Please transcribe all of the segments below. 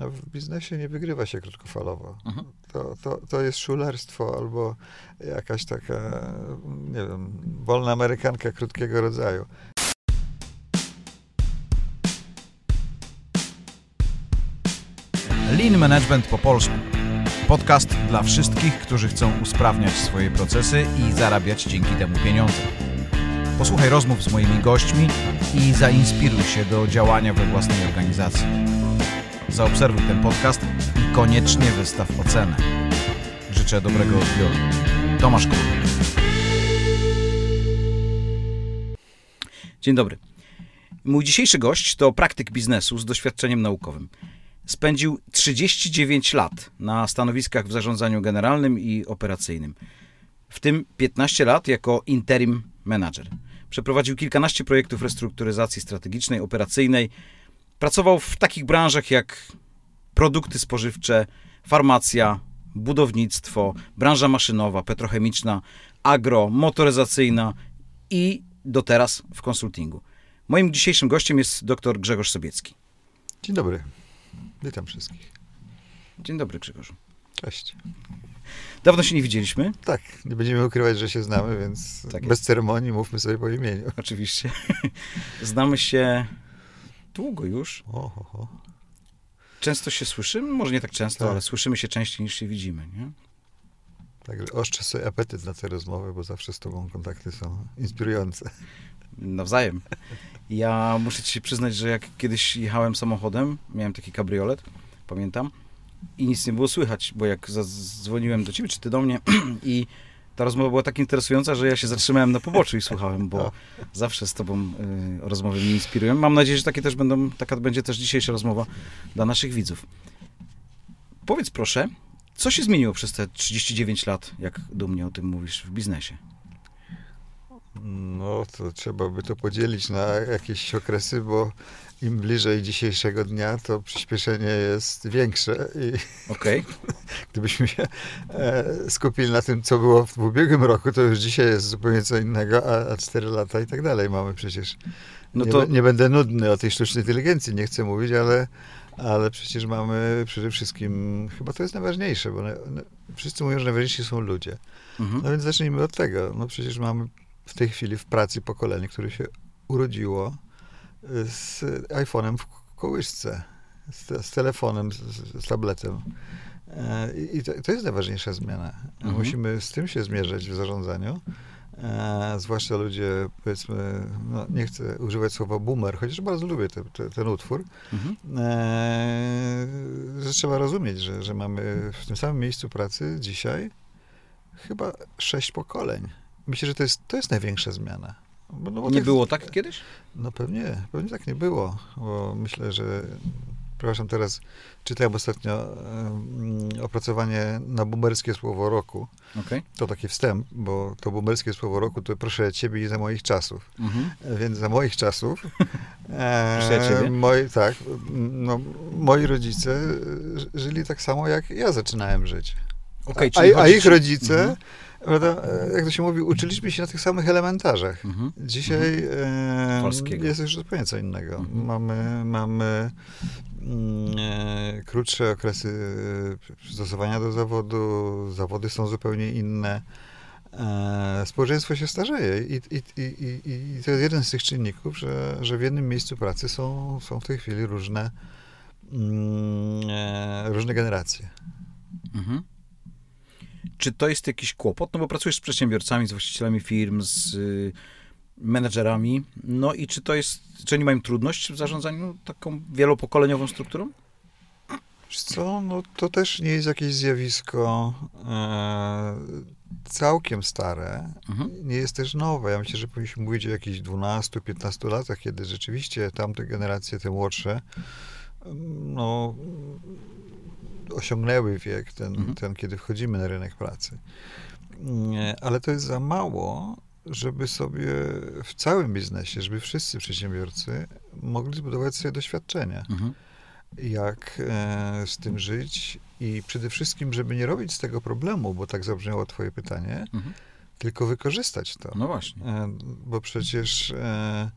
No, w biznesie nie wygrywa się krótkofalowo. Mhm. To, to, to jest szulerstwo albo jakaś taka, nie wiem, wolna amerykanka krótkiego rodzaju. Lean Management po polsku. Podcast dla wszystkich, którzy chcą usprawniać swoje procesy i zarabiać dzięki temu pieniądze. Posłuchaj rozmów z moimi gośćmi i zainspiruj się do działania we własnej organizacji. Zaobserwuj ten podcast i koniecznie wystaw ocenę. Życzę dobrego odbioru. Tomasz Król. Dzień dobry. Mój dzisiejszy gość to praktyk biznesu z doświadczeniem naukowym. Spędził 39 lat na stanowiskach w zarządzaniu generalnym i operacyjnym, w tym 15 lat jako interim manager. Przeprowadził kilkanaście projektów restrukturyzacji strategicznej, operacyjnej. Pracował w takich branżach jak produkty spożywcze, farmacja, budownictwo, branża maszynowa, petrochemiczna, agro, motoryzacyjna i do teraz w konsultingu. Moim dzisiejszym gościem jest dr Grzegorz Sobiecki. Dzień dobry. Witam wszystkich. Dzień dobry, Grzegorzu. Cześć. Dawno się nie widzieliśmy. Tak, nie będziemy ukrywać, że się znamy, więc Tak bez ceremonii mówmy sobie po imieniu. Oczywiście. Znamy się długo już. O, ho, ho. Często się słyszymy, może nie tak często, Tak. ale słyszymy się częściej niż się widzimy, nie? Także oszczę sobie apetyt na te rozmowy, bo zawsze z tobą kontakty są inspirujące. Nawzajem. Ja muszę ci się przyznać, że jak kiedyś jechałem samochodem, miałem taki kabriolet, pamiętam, i nic nie było słychać, bo jak zadzwoniłem do ciebie, czy ty do mnie, i ta rozmowa była tak interesująca, że ja się zatrzymałem na poboczu i słuchałem, bo zawsze z tobą y, rozmowy mnie inspirują. Mam nadzieję, że takie też będą, taka będzie też dzisiejsza rozmowa dla naszych widzów. Powiedz proszę, co się zmieniło przez te 39 lat, jak dumnie o tym mówisz, w biznesie? No, to trzeba by to podzielić na jakieś okresy, bo im bliżej dzisiejszego dnia, to przyspieszenie jest większe i Okej. gdybyśmy się e, skupili na tym, co było w ubiegłym roku, to już dzisiaj jest zupełnie co innego, a, a 4 lata i tak dalej mamy przecież. No nie, to be- nie będę nudny o tej sztucznej inteligencji, nie chcę mówić, ale, ale przecież mamy przede wszystkim, chyba to jest najważniejsze, bo na, na, wszyscy mówią, że najważniejsi są ludzie. mhm. No więc zacznijmy od tego. No przecież mamy w tej chwili w pracy pokolenie, które się urodziło y, z iPhone'em w kołyszce, z, z telefonem, z, z, tabletem. E, I i to, to jest najważniejsza zmiana. Mhm. Musimy z tym się zmierzać w zarządzaniu. E, zwłaszcza ludzie, powiedzmy, no nie chcę używać słowa boomer, chociaż bardzo lubię te, te, ten utwór, Mhm. e, że trzeba rozumieć, że, że mamy w tym samym miejscu pracy dzisiaj chyba sześć pokoleń. Myślę, że to jest, to jest największa zmiana. Bo, no bo Nie tak- było tak kiedyś? No pewnie, pewnie tak nie było, bo myślę, że przepraszam, teraz czytałem ostatnio opracowanie na boomerskie słowo roku. Okej. To taki wstęp, bo to boomerskie słowo roku to proszę ciebie i za moich czasów. Mhm. Więc za moich czasów. E, moi, tak, no, moi rodzice żyli tak samo, jak ja zaczynałem żyć. Okej, a, a ich rodzice, Mhm. Prawda, e, jak to się mówi, uczyliśmy się na tych samych elementarzach. Mhm. Dzisiaj e, Polskiego. jest już zupełnie co innego. Mhm. Mamy, mamy mm, e, krótsze okresy e, przystosowania do zawodu, zawody są zupełnie inne. E, społeczeństwo się starzeje i, i, i, i, to jest jeden z tych czynników, że, że w jednym miejscu pracy są, są w tej chwili różne, mm, e, różne generacje. Mhm. Czy to jest jakiś kłopot? No bo pracujesz z przedsiębiorcami, z właścicielami firm, z y, menedżerami. No i czy to jest, czy oni mają trudność w zarządzaniu taką wielopokoleniową strukturą? Wiesz co, no to też nie jest jakieś zjawisko e, całkiem stare. Mhm. Nie jest też nowe. Ja myślę, że powinniśmy mówić o jakichś 12-15 latach, kiedy rzeczywiście tamte generacje, te młodsze, no, osiągnęły wiek, ten, Mhm. ten, kiedy wchodzimy na rynek pracy. Nie, Ale to jest za mało, żeby sobie w całym biznesie, żeby wszyscy przedsiębiorcy mogli zbudować sobie doświadczenia Mhm. jak e, z tym żyć i przede wszystkim, żeby nie robić z tego problemu, bo tak zabrzmiało twoje pytanie, Mhm. tylko wykorzystać to. No właśnie. E, bo przecież e,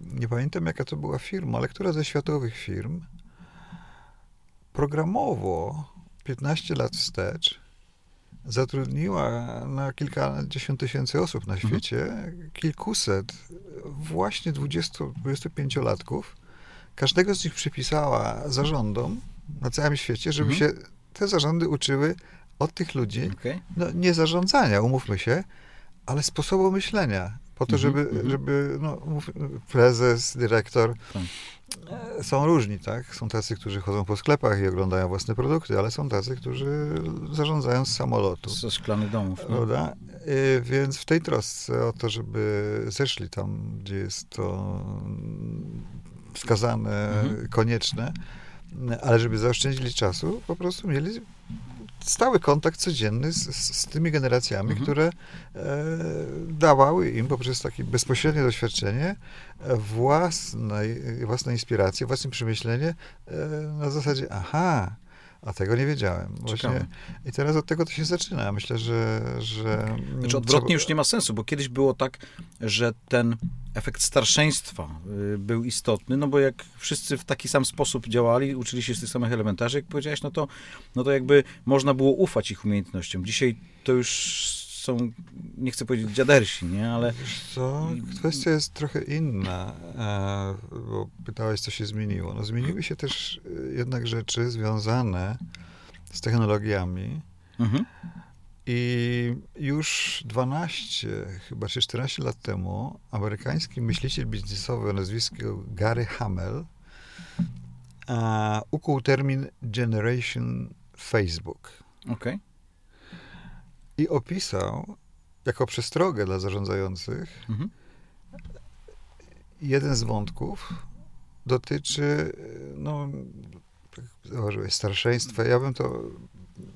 nie pamiętam jaka to była firma, ale która ze światowych firm programowo 15 lat wstecz zatrudniła na kilkadziesiąt tysięcy osób na świecie kilkuset właśnie 20-25-latków. Każdego z nich przypisała zarządom na całym świecie, żeby Mhm. się te zarządy uczyły od tych ludzi Okej. no, nie zarządzania, umówmy się, ale sposobu myślenia. Po to, Mhm, żeby, mhm. żeby no, prezes, dyrektor Tak. E, są różni, tak? Są tacy, którzy chodzą po sklepach i oglądają własne produkty, ale są tacy, którzy zarządzają z samolotu. Ze szklanych domów. No. Prawda? Y, Więc w tej trosce o to, żeby zeszli tam, gdzie jest to mm, wskazane, Mhm. konieczne, ale żeby zaoszczędzili czasu, po prostu mieli stały kontakt codzienny z, z, z tymi generacjami, Mhm. które e, dawały im poprzez takie bezpośrednie doświadczenie e, własnej, własnej inspiracji, własne przemyślenie e, na zasadzie, aha, a tego nie wiedziałem. Właśnie i teraz od tego to się zaczyna. Myślę, że. że Znaczy odwrotnie już nie ma sensu, bo kiedyś było tak, że ten efekt starszeństwa y, był istotny, no bo jak wszyscy w taki sam sposób działali, uczyli się z tych samych elementarzy, jak powiedziałeś, no to, no to jakby można było ufać ich umiejętnościom. Dzisiaj to już są, nie chcę powiedzieć dziadersi, nie, ale Wiesz co, kwestia jest trochę inna, e, bo pytałeś, co się zmieniło. No, zmieniły się też e, jednak rzeczy związane z technologiami mhm, i już 12, chyba czy 14 lat temu amerykański myśliciel biznesowy o nazwisku Gary Hamel e, ukuł termin Generation Facebook. okej, i opisał jako przestrogę dla zarządzających mhm, jeden z wątków dotyczy, no, tak założyłeś, starszeństwa. Ja bym to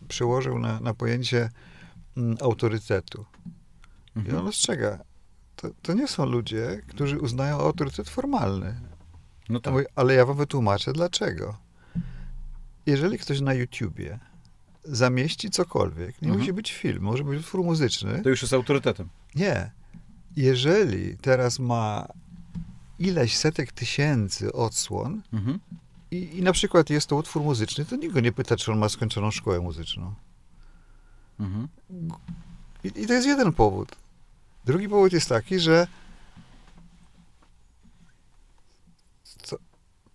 przełożył na, na pojęcie mm, autorytetu. I mhm. on ostrzega, to, to nie są ludzie, którzy uznają autorytet formalny. no tak, ale ja wam wytłumaczę dlaczego. Jeżeli ktoś na YouTubie zamieści cokolwiek, nie Mhm. musi być film, może być utwór muzyczny, to już jest autorytetem. Nie. Jeżeli teraz ma ileś setek tysięcy odsłon Mhm. i, i na przykład jest to utwór muzyczny, to nikt go nie pyta, czy on ma skończoną szkołę muzyczną. Mhm. I, I to jest jeden powód. Drugi powód jest taki, że to,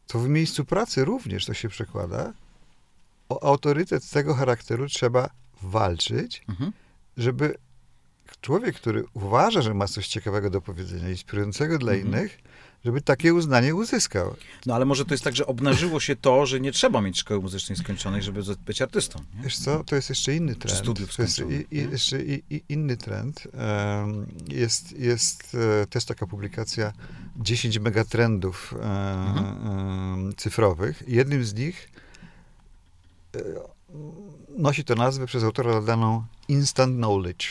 to w miejscu pracy również to się przekłada. O autorytet tego charakteru trzeba walczyć, Mhm. żeby człowiek, który uważa, że ma coś ciekawego do powiedzenia, inspirującego dla Mhm. innych, żeby takie uznanie uzyskał. No ale może to jest tak, że obnażyło się to, że nie trzeba mieć szkoły muzycznej skończonej, żeby być artystą. Nie? Wiesz co, to jest jeszcze inny trend. studiów to jest i, i, jeszcze i, i inny trend. Jest, jest e, też taka publikacja 10 megatrendów e, Mhm. cyfrowych. Jednym z nich e, nosi to nazwę przez autora nadaną Instant Knowledge,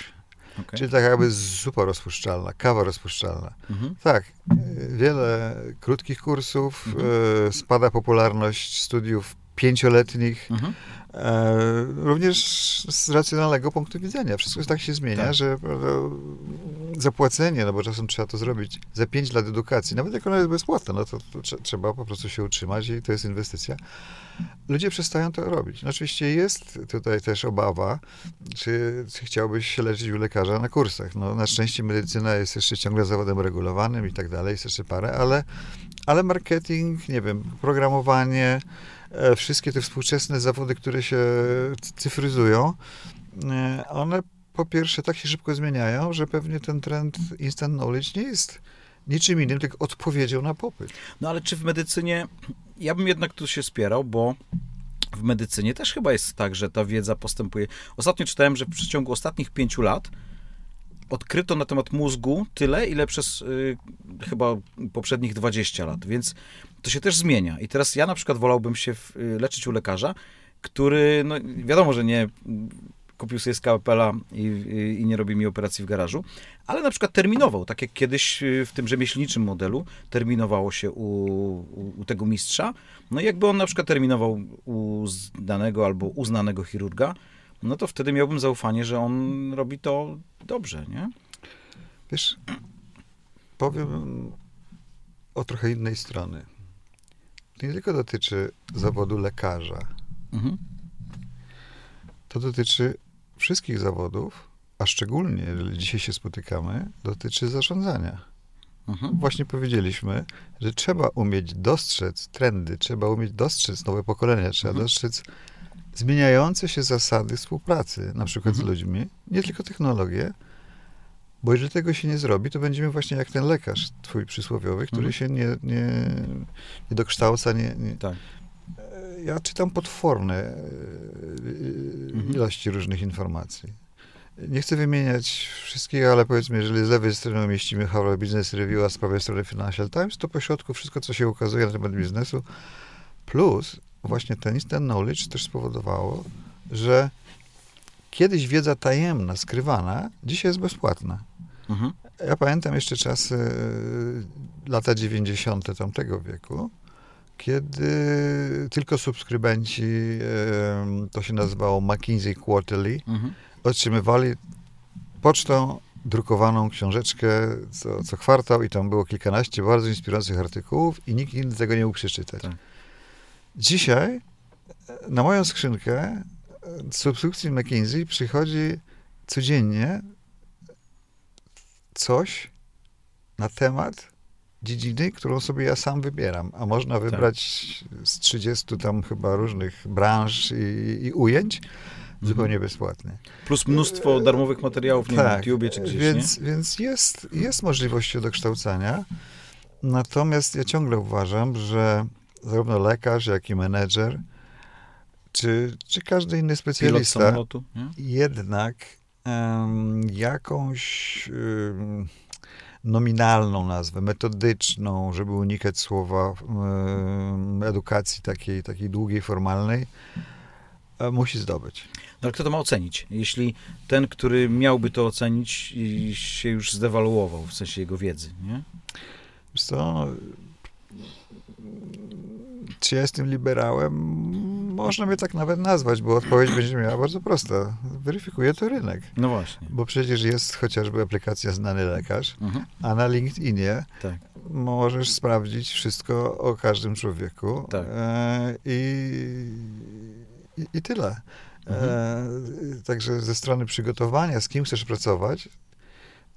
Okej. czyli tak jakby zupa rozpuszczalna, kawa rozpuszczalna. Mhm. Tak, e, wiele krótkich kursów, Mhm. e, spada popularność studiów pięcioletnich, Mhm. e, również z racjonalnego punktu widzenia. Wszystko tak się zmienia, Tak. że prawda, zapłacenie, no bo czasem trzeba to zrobić za 5 lat edukacji, nawet jak ona jest bezpłatna, no to, to trze- trzeba po prostu się utrzymać i to jest inwestycja. Ludzie przestają to robić. No oczywiście jest tutaj też obawa, czy, czy chciałbyś się leczyć u lekarza na kursach. No, na szczęście medycyna jest jeszcze ciągle zawodem regulowanym i tak dalej, jest jeszcze parę, ale, ale marketing, nie wiem, programowanie, e, wszystkie te współczesne zawody, które się cy- cyfryzują, e, one po pierwsze tak się szybko zmieniają, że pewnie ten trend instant knowledge nie jest niczym innym, tylko odpowiedzią na popyt. No ale czy w medycynie, ja bym jednak tu się spierał, bo w medycynie też chyba jest tak, że ta wiedza postępuje. Ostatnio czytałem, że w przeciągu ostatnich pięciu lat odkryto na temat mózgu tyle, ile przez y, chyba poprzednich 20 lat, więc to się też zmienia. I teraz ja na przykład wolałbym się w, y, leczyć u lekarza, który, no wiadomo, że nie kupił sobie skalpela i, i, i nie robi mi operacji w garażu, ale na przykład terminował, tak jak kiedyś y, w tym rzemieślniczym modelu terminowało się u, u, u tego mistrza. No i jakby on na przykład terminował u znanego albo uznanego chirurga, no to wtedy miałbym zaufanie, że on robi to dobrze, nie? Wiesz, powiem o trochę innej strony. To nie tylko dotyczy zawodu lekarza, Mhm. To dotyczy wszystkich zawodów, a szczególnie, jeżeli dzisiaj się spotykamy, dotyczy zarządzania. Mhm. Właśnie powiedzieliśmy, że trzeba umieć dostrzec trendy, trzeba umieć dostrzec nowe pokolenia, trzeba Mhm. dostrzec zmieniające się zasady współpracy, na przykład Mhm. z ludźmi, nie tylko technologię, bo jeżeli tego się nie zrobi, to będziemy właśnie jak ten lekarz twój przysłowiowy, który Mhm. się nie, nie, nie dokształca, nie, nie. Tak. E, Ja czytam potworne e, Mhm. ilości różnych informacji. Nie chcę wymieniać wszystkiego, ale powiedzmy, jeżeli z lewej strony umieścimy Harvard Business Review, a z prawej strony Financial Times, to po środku wszystko, co się ukazuje na temat biznesu, plus właśnie ten instant knowledge też spowodowało, że kiedyś wiedza tajemna, skrywana, dzisiaj jest bezpłatna. Mhm. Ja pamiętam jeszcze czasy, e, lata 90. tamtego wieku, kiedy tylko subskrybenci, to się nazywało McKinsey Quarterly, Mhm. otrzymywali pocztą drukowaną książeczkę co, co kwartał i tam było kilkanaście bardzo inspirujących artykułów i nikt inny tego nie mógł przeczytać. Tak. Dzisiaj e, na moją skrzynkę e, z subskrypcji McKinsey przychodzi codziennie coś na temat dziedziny, którą sobie ja sam wybieram, a można Tak. wybrać z 30 tam chyba różnych branż i, i ujęć Mhm. zupełnie bezpłatnie. Plus mnóstwo darmowych materiałów nie wiem, na YouTubie czy gdzieś, więc, nie? więc jest, jest możliwość dokształcania. Natomiast ja ciągle uważam, że zarówno lekarz, jak i menedżer, czy, czy każdy inny specjalista, samolotu, jednak em, jakąś em, nominalną nazwę, metodyczną, żeby unikać słowa edukacji takiej, takiej długiej, formalnej, e, musi zdobyć. No ale kto to ma ocenić? Jeśli ten, który miałby to ocenić, się już zdewaluował, w sensie jego wiedzy, nie? Wiesz co, czy ja jestem liberałem? Można mnie tak nawet nazwać, bo odpowiedź będzie miała bardzo prosta. Weryfikuje to rynek. No właśnie. Bo przecież jest chociażby aplikacja Znany Lekarz, Mhm. a na LinkedInie Tak. możesz sprawdzić wszystko o każdym człowieku. Tak. E, i, i, I tyle. E, także ze strony przygotowania, z kim chcesz pracować,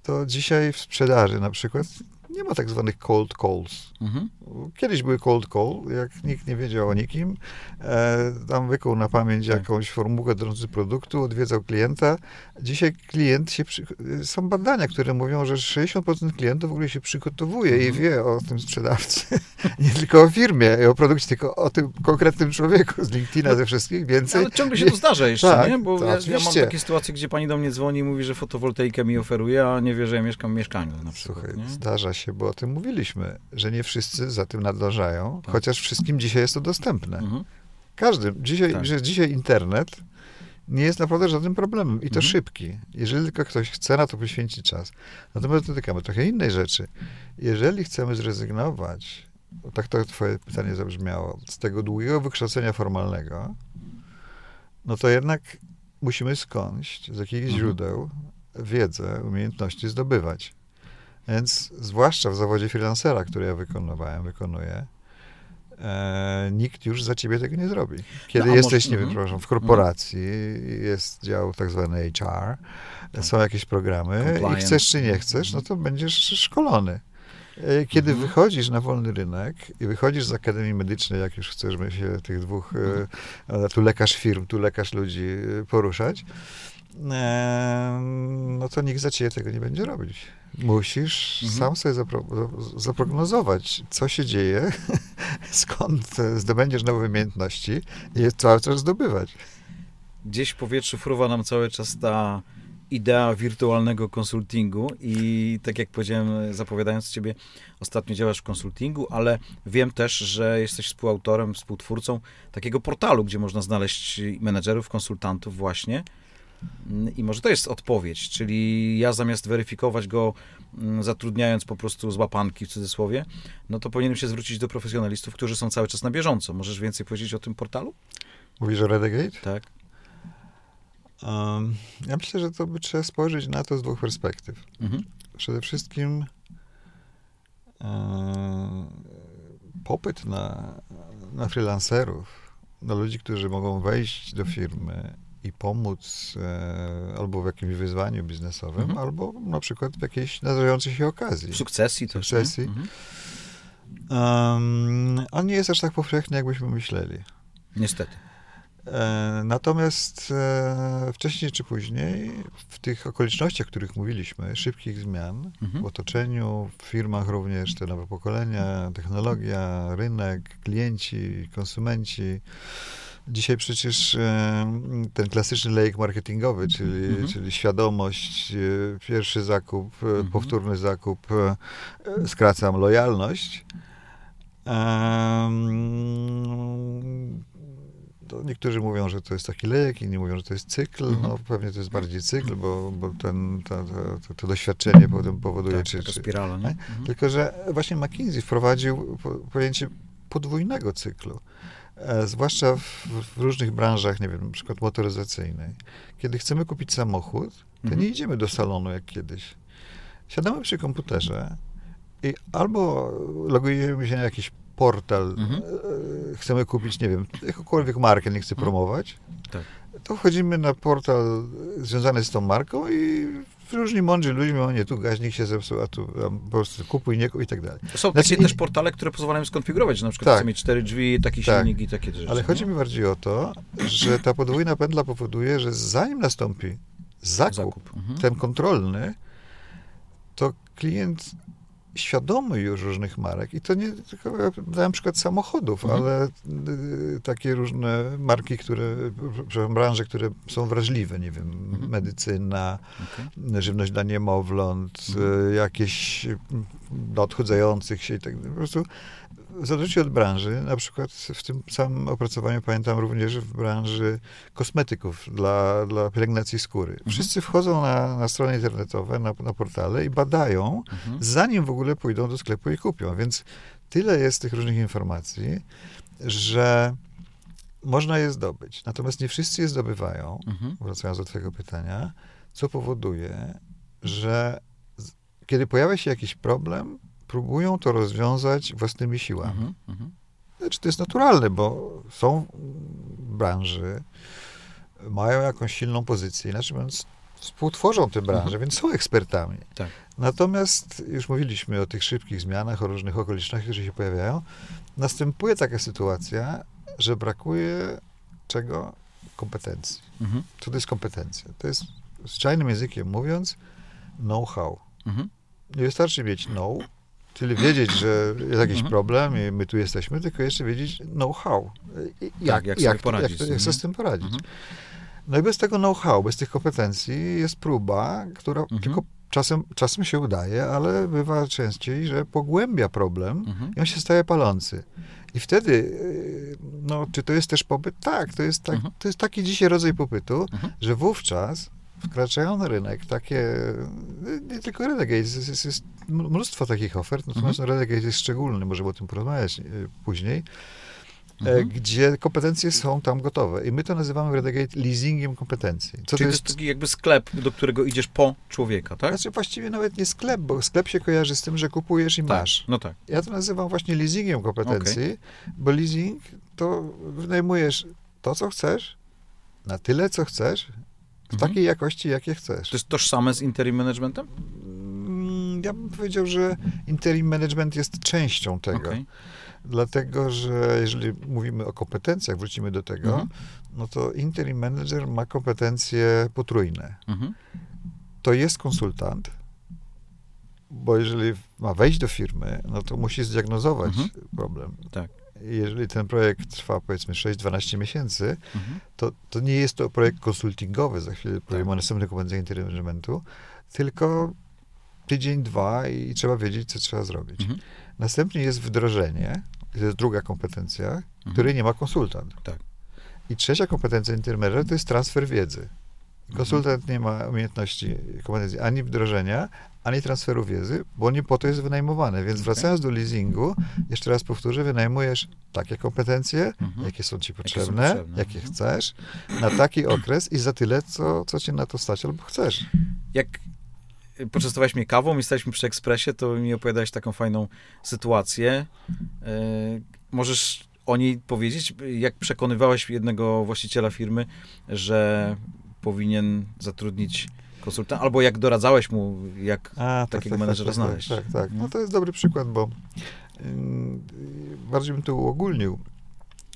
to dzisiaj w sprzedaży na przykład nie ma tak zwanych cold calls. Mhm. Kiedyś były cold call, jak nikt nie wiedział o nikim. E, tam wykuł na pamięć Tak. jakąś formułę dotyczącą produktu, odwiedzał klienta. Dzisiaj klient się, przy... są badania, które mówią, że 60% klientów w ogóle się przygotowuje i Mhm. wie o tym sprzedawcy. nie tylko o firmie i o produkcie, tylko o tym konkretnym człowieku z LinkedIna ze wszystkich. Więcej Ale ciągle się to zdarza jeszcze, Tak, nie? Bo to ja, ja mam takie sytuacje, gdzie pani do mnie dzwoni i mówi, że fotowoltaikę mi oferuje, a nie wie, że ja mieszkam w mieszkaniu na przykład, Słuchaj, zdarza się, bo o tym mówiliśmy, że nie wszyscy za tym nadążają, Tak. chociaż wszystkim dzisiaj jest to dostępne. Mhm. Każdym. Dzisiaj, Tak. że dzisiaj internet nie jest naprawdę żadnym problemem i to Mhm. szybki. Jeżeli tylko ktoś chce na to poświęcić czas. Natomiast dotykamy trochę innej rzeczy. Jeżeli chcemy zrezygnować, tak to twoje pytanie zabrzmiało, z tego długiego wykształcenia formalnego, no to jednak musimy skądś, z jakichś Mhm. źródeł, wiedzę, umiejętności zdobywać. Więc zwłaszcza w zawodzie freelancera, który ja wykonywałem, wykonuję, e, nikt już za ciebie tego nie zrobi. Kiedy No, jesteś, może- nie wiem, mhm. przepraszam, w korporacji, jest dział tak zwany HR, Tak. są jakieś programy i chcesz czy nie chcesz, no to będziesz szkolony. E, Kiedy Mhm. wychodzisz na wolny rynek i wychodzisz z Akademii Medycznej, jak już chcesz się tych dwóch, e, tu lekarz firm, tu lekarz ludzi e, poruszać, no to nikt za ciebie tego nie będzie robić. Musisz Mhm. sam sobie zapro, zaprognozować, co się dzieje, skąd zdobędziesz nowe umiejętności i je cały czas zdobywać. Gdzieś w powietrzu fruwa nam cały czas ta idea wirtualnego konsultingu i tak jak powiedziałem, zapowiadając ciebie, ostatnio działasz w konsultingu, ale wiem też, że jesteś współautorem, współtwórcą takiego portalu, gdzie można znaleźć menedżerów, konsultantów właśnie. I może to jest odpowiedź, czyli ja zamiast weryfikować go, mm, zatrudniając po prostu z łapanki w cudzysłowie, no to powinienem się zwrócić do profesjonalistów, którzy są cały czas na bieżąco. Możesz więcej powiedzieć o tym portalu? Mówisz o Redegate? Tak. Um, ja myślę, że to by trzeba spojrzeć na to z dwóch perspektyw. Mhm. Przede wszystkim e, popyt na, na freelancerów, na ludzi, którzy mogą wejść do firmy i pomóc e, albo w jakimś wyzwaniu biznesowym, Mhm. albo na przykład w jakiejś nadarzającej się okazji. Sukcesji też. Sukcesji. Mhm. Um, on nie jest aż tak powszechny, jakbyśmy myśleli. Niestety. E, Natomiast e, wcześniej czy później, w tych okolicznościach, o których mówiliśmy, szybkich zmian Mhm. w otoczeniu, w firmach również, te nowe pokolenia, technologia, rynek, klienci, konsumenci. Dzisiaj przecież ten klasyczny lejek marketingowy, czyli, Mhm. czyli świadomość, e, pierwszy zakup, e, Mhm. powtórny zakup, e, skracam, lojalność. To niektórzy mówią, że to jest taki lek, inni mówią, że to jest cykl. Mhm. No pewnie to jest bardziej cykl, bo, bo ten, ta, ta, to, doświadczenie potem powoduje, Tak, czy, czy, spirala, nie? Mhm. tylko, że właśnie McKinsey wprowadził po, pojęcie podwójnego cyklu. E, zwłaszcza w, w różnych branżach, nie wiem, na przykład motoryzacyjnej. Kiedy chcemy kupić samochód, to Mhm. nie idziemy do salonu jak kiedyś. Siadamy przy komputerze i albo logujemy się na jakiś portal, Mhm. e, chcemy kupić, nie wiem, jakąkolwiek markę, nie chcę Mhm. promować, Tak. to wchodzimy na portal związany z tą marką i różni mądrzy ludzie mówią, nie, tu gaźnik się zepsuł, a tu a po prostu kupuj, nie kupuj i tak dalej. Są Znaczy, takie i- też portale, które pozwalają skonfigurować, że na przykład Tak. chcę mieć cztery drzwi, taki Tak. silnik i takie rzeczy. Ale chodzi mi bardziej o to, że ta podwójna pętla powoduje, że zanim nastąpi zakup, Zakup. Mhm. ten kontrolny, to klient świadomy już różnych marek i to nie tylko dałem przykład samochodów, Mhm. ale y, takie różne marki, które, przepraszam, branże, które są wrażliwe, nie wiem, Mhm. medycyna, Okej. żywność dla niemowląt, Mhm. y, jakieś dla odchudzających się i tak dalej. Po prostu w zależności od branży, na przykład w tym samym opracowaniu pamiętam również w branży kosmetyków dla, dla pielęgnacji skóry. Wszyscy wchodzą na, na strony internetowe, na, na portale i badają, Mhm. zanim w ogóle pójdą do sklepu i kupią. Więc tyle jest tych różnych informacji, że można je zdobyć. Natomiast nie wszyscy je zdobywają Mhm. wracając do Twojego pytania, co powoduje, że kiedy pojawia się jakiś problem, próbują to rozwiązać własnymi siłami. Mhm. Mhm. Znaczy, to jest naturalne, bo są branży, mają jakąś silną pozycję, inaczej mówiąc, współtworzą te branże, Mhm. więc są ekspertami. Tak. Natomiast już mówiliśmy o tych szybkich zmianach, o różnych okolicznościach, które się pojawiają. Następuje taka sytuacja, że brakuje czego? Kompetencji. Mhm. Co to jest kompetencja? To jest, zwyczajnym językiem mówiąc, know-how. Mhm. Nie wystarczy mieć know, czyli wiedzieć, że jest jakiś Mhm. problem i my tu jesteśmy, tylko jeszcze wiedzieć know-how. I- Tak, jak poradzić Jak, tym, jak sobie z tym poradzić. Mhm. No i bez tego know-how, bez tych kompetencji jest próba, która Mhm. tylko czasem, czasem się udaje, ale bywa częściej, że pogłębia problem Mhm. i on się staje palący. I wtedy, yy, no, czy to jest też popyt? Tak, to jest, tak, Mhm. to jest taki dzisiaj rodzaj popytu, że wówczas wkraczają na rynek takie, nie tylko Renegade, jest, jest, jest mnóstwo takich ofert, natomiast Mhm. Renegade jest szczególny, możemy o tym porozmawiać e, później, e, Mhm. gdzie kompetencje są tam gotowe. I my to nazywamy w Renegade leasingiem kompetencji. Co Czyli to to jest? jest taki jakby sklep, do którego idziesz po człowieka, tak? Znaczy właściwie nawet nie sklep, bo sklep się kojarzy z tym, że kupujesz i tak. masz. No tak. Ja to nazywam właśnie leasingiem kompetencji, bo leasing to wynajmujesz to, co chcesz, na tyle, co chcesz, w Mhm. takiej jakości, jakie chcesz. To jest tożsame z interim managementem? Mm, Ja bym powiedział, że interim management jest częścią tego. Okej. Dlatego, że jeżeli mówimy o kompetencjach, wrócimy do tego, Mhm. no to interim manager ma kompetencje potrójne. Mhm. To jest konsultant, bo jeżeli ma wejść do firmy, no to musi zdiagnozować problem. Tak. Jeżeli ten projekt trwa powiedzmy 6-12 miesięcy, Mhm. to, to nie jest to projekt konsultingowy, za chwilę powiem Tak. o interim managementu, tylko tydzień, dwa i trzeba wiedzieć, co trzeba zrobić. Mhm. Następnie jest wdrożenie, to jest druga kompetencja, Mhm. której nie ma konsultant. Tak. I trzecia kompetencja intermediary to jest transfer wiedzy. Mhm. Konsultant nie ma umiejętności, kompetencji ani wdrożenia, ani transferu wiedzy, bo nie po to jest wynajmowany. Więc wracając do leasingu, jeszcze raz powtórzę, wynajmujesz takie kompetencje, Mhm. jakie są ci są potrzebne, potrzebne. jakie Mhm. chcesz, na taki okres i za tyle, co, co cię na to stać albo chcesz. Jak poczęstowałeś mnie kawą i staliśmy przy ekspresie, to mi opowiadałeś taką fajną sytuację. E, możesz o niej powiedzieć? Jak przekonywałeś jednego właściciela firmy, że powinien zatrudnić konsultanta, albo jak doradzałeś mu, jak A, takiego menedżera tak, znaleźć? Tak, tak. No to jest dobry przykład, bo bardziej bym to uogólnił.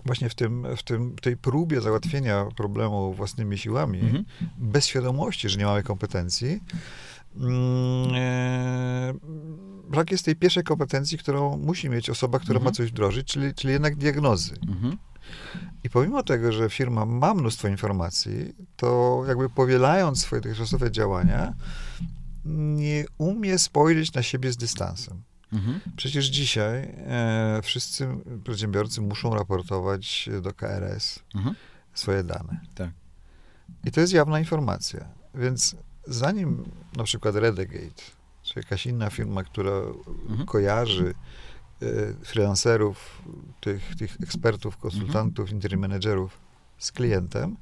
Właśnie w, tym, w tym, tej próbie załatwienia problemu własnymi siłami, Mhm. bez świadomości, że nie mamy kompetencji, mm, e, brak jest tej pierwszej kompetencji, którą musi mieć osoba, która Mhm. ma coś wdrożyć, czyli, czyli jednak diagnozy. Mhm. I pomimo tego, że firma ma mnóstwo informacji, to jakby powielając swoje dotychczasowe działania, nie umie spojrzeć na siebie z dystansem. Mhm. Przecież dzisiaj e, wszyscy przedsiębiorcy muszą raportować do KRS Mhm. swoje dane. Tak. I to jest jawna informacja. Więc zanim na przykład Redegate, czy jakaś inna firma, która Mhm. kojarzy freelancerów, tych, tych ekspertów, konsultantów, interim managerów z klientem,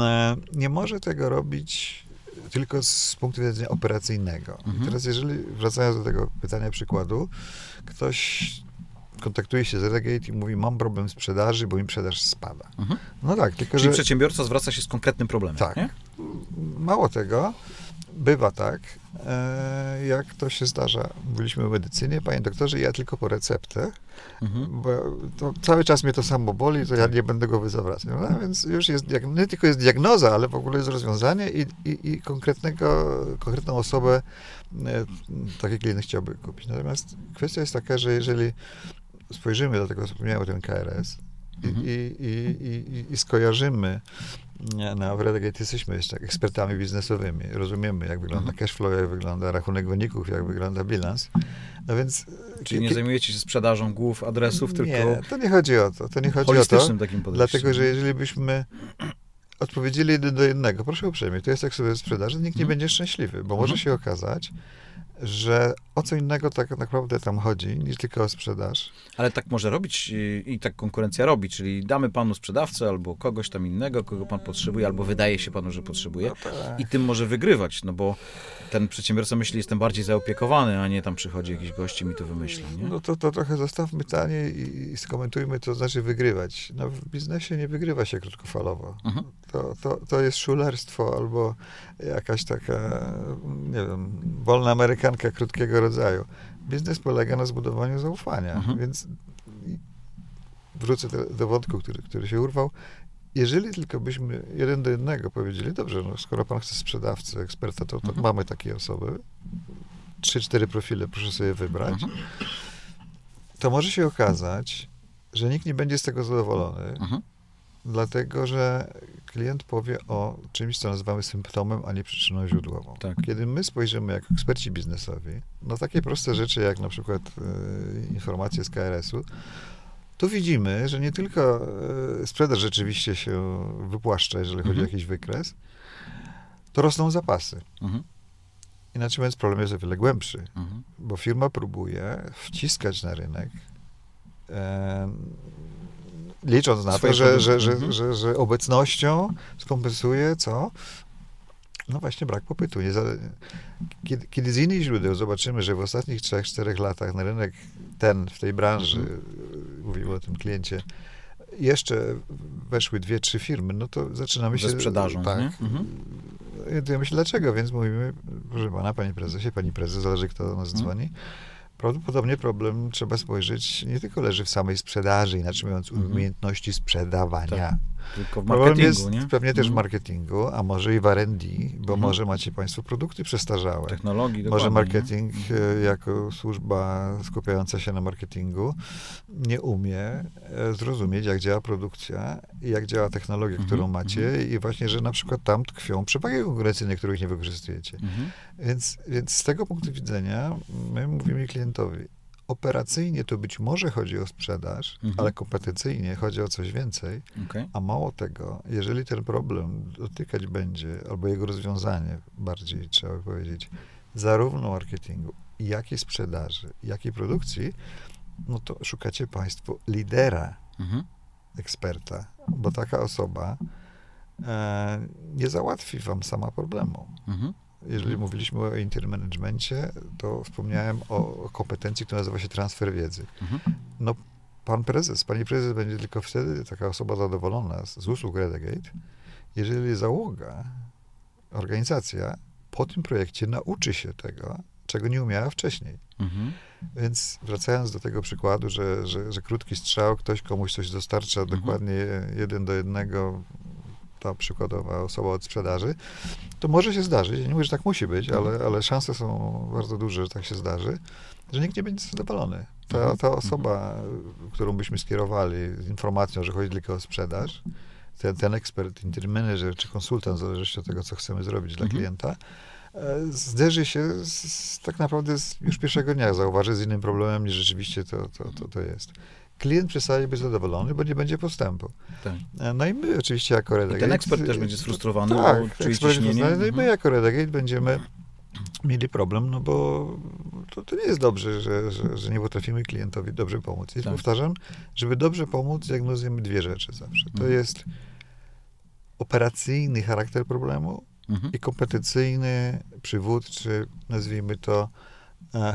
e, nie może tego robić tylko z punktu widzenia operacyjnego. I Mhm. teraz jeżeli, wracając do tego pytania przykładu, ktoś kontaktuje się z Redegate i mówi, mam problem sprzedaży, bo mi sprzedaż spada. Mhm. No tak, tylko Czyli że przedsiębiorca zwraca się z konkretnym problemem, Tak. nie? mało tego, bywa tak, jak to się zdarza. Mówiliśmy o medycynie, panie doktorze, ja tylko po receptę, Mhm. bo to cały czas mnie to samo boli, to ja nie będę go zawracał. No, więc już jest, nie tylko jest diagnoza, ale w ogóle jest rozwiązanie i, i, i konkretnego, konkretną osobę e, taki klient chciałby kupić. Natomiast kwestia jest taka, że jeżeli spojrzymy do tego, co wspomniałem o ten KRS i, Mhm. i, i, i, i skojarzymy nie, no, w Redegate jesteśmy jeszcze ekspertami biznesowymi. Rozumiemy, jak wygląda Mhm. cashflow, jak wygląda rachunek wyników, jak wygląda bilans. No więc... Czyli nie zajmujecie się sprzedażą głów, adresów, tylko Nie, to nie chodzi o to. To nie chodzi o to. takim. Dlatego, że jeżeli byśmy odpowiedzieli jeden do jednego, proszę uprzejmie, to jest jak sobie sprzedaży, nikt nie Mhm. będzie szczęśliwy, bo może Mhm. się okazać, że o co innego tak naprawdę tam chodzi, niż tylko o sprzedaż. Ale tak może robić i, tak konkurencja robi, czyli damy panu sprzedawcę albo kogoś tam innego, kogo pan potrzebuje, albo wydaje się panu, że potrzebuje No tak. i tym może wygrywać, no bo ten przedsiębiorca myśli, jestem bardziej zaopiekowany, a nie tam przychodzi jakiś gość i mi to wymyśla, nie? No to, to trochę zostawmy tanie i, i skomentujmy, co znaczy wygrywać. No w biznesie nie wygrywa się krótkofalowo. Mhm. To, to, to jest szulerstwo albo jakaś taka, nie wiem, wolna amerykanka krótkiego rodzaju. Biznes polega na zbudowaniu zaufania, Mhm. więc wrócę do, do wątku, który, który się urwał. Jeżeli tylko byśmy jeden do jednego powiedzieli, dobrze, no skoro pan chce sprzedawcę, eksperta, to, to Mhm. mamy takie osoby, trzy, cztery profile, proszę sobie wybrać, Mhm. to może się okazać, że nikt nie będzie z tego zadowolony, Mhm. Dlatego że klient powie o czymś, co nazywamy symptomem, a nie przyczyną źródłową. Tak. Kiedy my spojrzymy jako eksperci biznesowi na takie proste rzeczy, jak na przykład e, informacje z KRS-u, to widzimy, że nie tylko e, sprzedaż rzeczywiście się wypłaszcza, jeżeli chodzi o Mhm. jakiś wykres, to rosną zapasy. Mhm. Inaczej mówiąc, problem jest o wiele głębszy Mhm. bo firma próbuje wciskać na rynek, e, licząc na to, że, że, że, że, obecnością skompensuje co? No właśnie brak popytu. Kiedy, kiedy z innych źródeł zobaczymy, że w ostatnich 3-4 latach na rynek ten, w tej branży, Mhm. mówimy o tym kliencie, jeszcze weszły dwie, trzy firmy, no to zaczynamy się... Ze sprzedażą, tak, nie? Mhm. ja myślę, dlaczego? Więc mówimy, proszę pana, panie prezesie, pani prezes, zależy kto do nas Mhm. Prawdopodobnie problem trzeba spojrzeć, nie tylko leży w samej sprzedaży, inaczej mówiąc, Mhm. umiejętności sprzedawania. Tylko w Problem marketingu, jest nie? pewnie też w Mhm. marketingu, a może i w R&D, bo Mhm. może macie państwo produkty przestarzałe. Technologii, Może dokładnie, nie? marketing e, jako służba skupiająca się na marketingu nie umie e, zrozumieć, jak działa produkcja i jak działa technologia, Mhm, którą macie i właśnie, że na przykład tam tkwią przewagi konkurencyjne, których nie wykorzystujecie. Mhm. Więc, więc z tego punktu widzenia my mówimy klientowi, operacyjnie to być może chodzi o sprzedaż, Mhm. ale kompetencyjnie chodzi o coś więcej, Okej. a mało tego, jeżeli ten problem dotykać będzie, albo jego rozwiązanie bardziej trzeba powiedzieć, zarówno marketingu, jak i sprzedaży, jak i produkcji, no to szukacie państwo lidera, Mhm. eksperta, bo taka osoba e, nie załatwi wam sama problemu. Mhm. Jeżeli mówiliśmy o intermanagemencie, to wspomniałem o kompetencji, która nazywa się transfer wiedzy. Mhm. No, pan prezes, pani prezes będzie tylko wtedy taka osoba zadowolona z, z usług Redegate, jeżeli załoga, organizacja po tym projekcie nauczy się tego, czego nie umiała wcześniej. Mhm. Więc wracając do tego przykładu, że, że, że krótki strzał, ktoś komuś coś dostarcza Mhm. dokładnie jeden do jednego, ta przykładowa osoba od sprzedaży, to może się zdarzyć. Ja nie mówię, że tak musi być, Mhm. ale, ale szanse są bardzo duże, że tak się zdarzy, że nikt nie będzie zadowolony. Ta, Mhm. ta osoba, którą byśmy skierowali z informacją, że chodzi tylko o sprzedaż, ten, ten ekspert, interim manager czy konsultant, w zależności od tego, co chcemy zrobić dla Mhm. klienta, e, zderzy się z, tak naprawdę z, już pierwszego dnia, zauważy z innym problemem niż rzeczywiście to, to, to, to jest. Klient przestaje być zadowolony, bo nie będzie postępu. Tak. E, No i my oczywiście jako I Redagate... ten ekspert też będzie sfrustrowany, tak, bo czuje ciśnienie. No i my Mhm. jako Redagate będziemy mieli problem, no bo to, to nie jest dobrze, że, że, że nie potrafimy klientowi dobrze pomóc. I Tak. powtarzam, żeby dobrze pomóc, diagnozujemy dwie rzeczy zawsze. To Mhm. jest operacyjny charakter problemu Mhm. i kompetencyjny, przywódczy, nazwijmy to,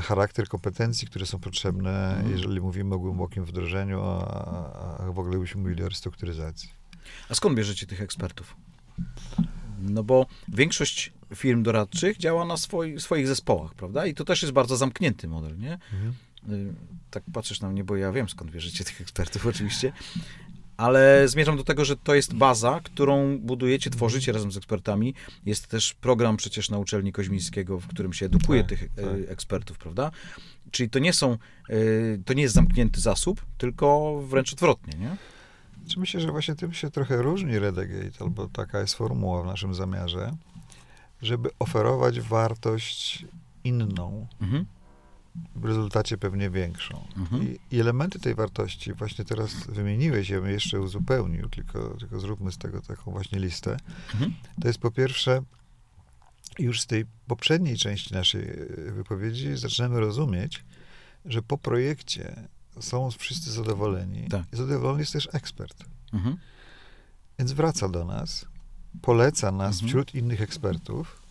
charakter kompetencji, które są potrzebne, Mhm. jeżeli mówimy o głębokim wdrożeniu, a, a w ogóle byśmy mówili o restrukturyzacji. A skąd bierzecie tych ekspertów? No bo większość firm doradczych działa na swoi, swoich zespołach, prawda? I to też jest bardzo zamknięty model, nie? Y, Tak patrzysz na mnie, bo ja wiem, skąd bierzecie tych ekspertów oczywiście. Ale zmierzam do tego, że to jest baza, którą budujecie, tworzycie razem z ekspertami. Jest też program przecież na uczelni Koźmińskiego, w którym się edukuje Tak, tych y, tak. ekspertów, prawda? Czyli to nie są, y, to nie jest zamknięty zasób, tylko wręcz odwrotnie, nie? Czy myślę, że właśnie tym się trochę różni Redagate, albo taka jest formuła w naszym zamiarze, żeby oferować wartość inną, Mhm. W rezultacie pewnie większą. Mhm. I, I elementy tej wartości właśnie teraz wymieniłeś, ja bym jeszcze uzupełnił, tylko, tylko zróbmy z tego taką właśnie listę. Mhm. To jest po pierwsze, już z tej poprzedniej części naszej e, wypowiedzi zaczynamy rozumieć, że po projekcie są wszyscy zadowoleni. Tak. I zadowolony jest też ekspert. Mhm. Więc wraca do nas, poleca nas Mhm. wśród innych ekspertów.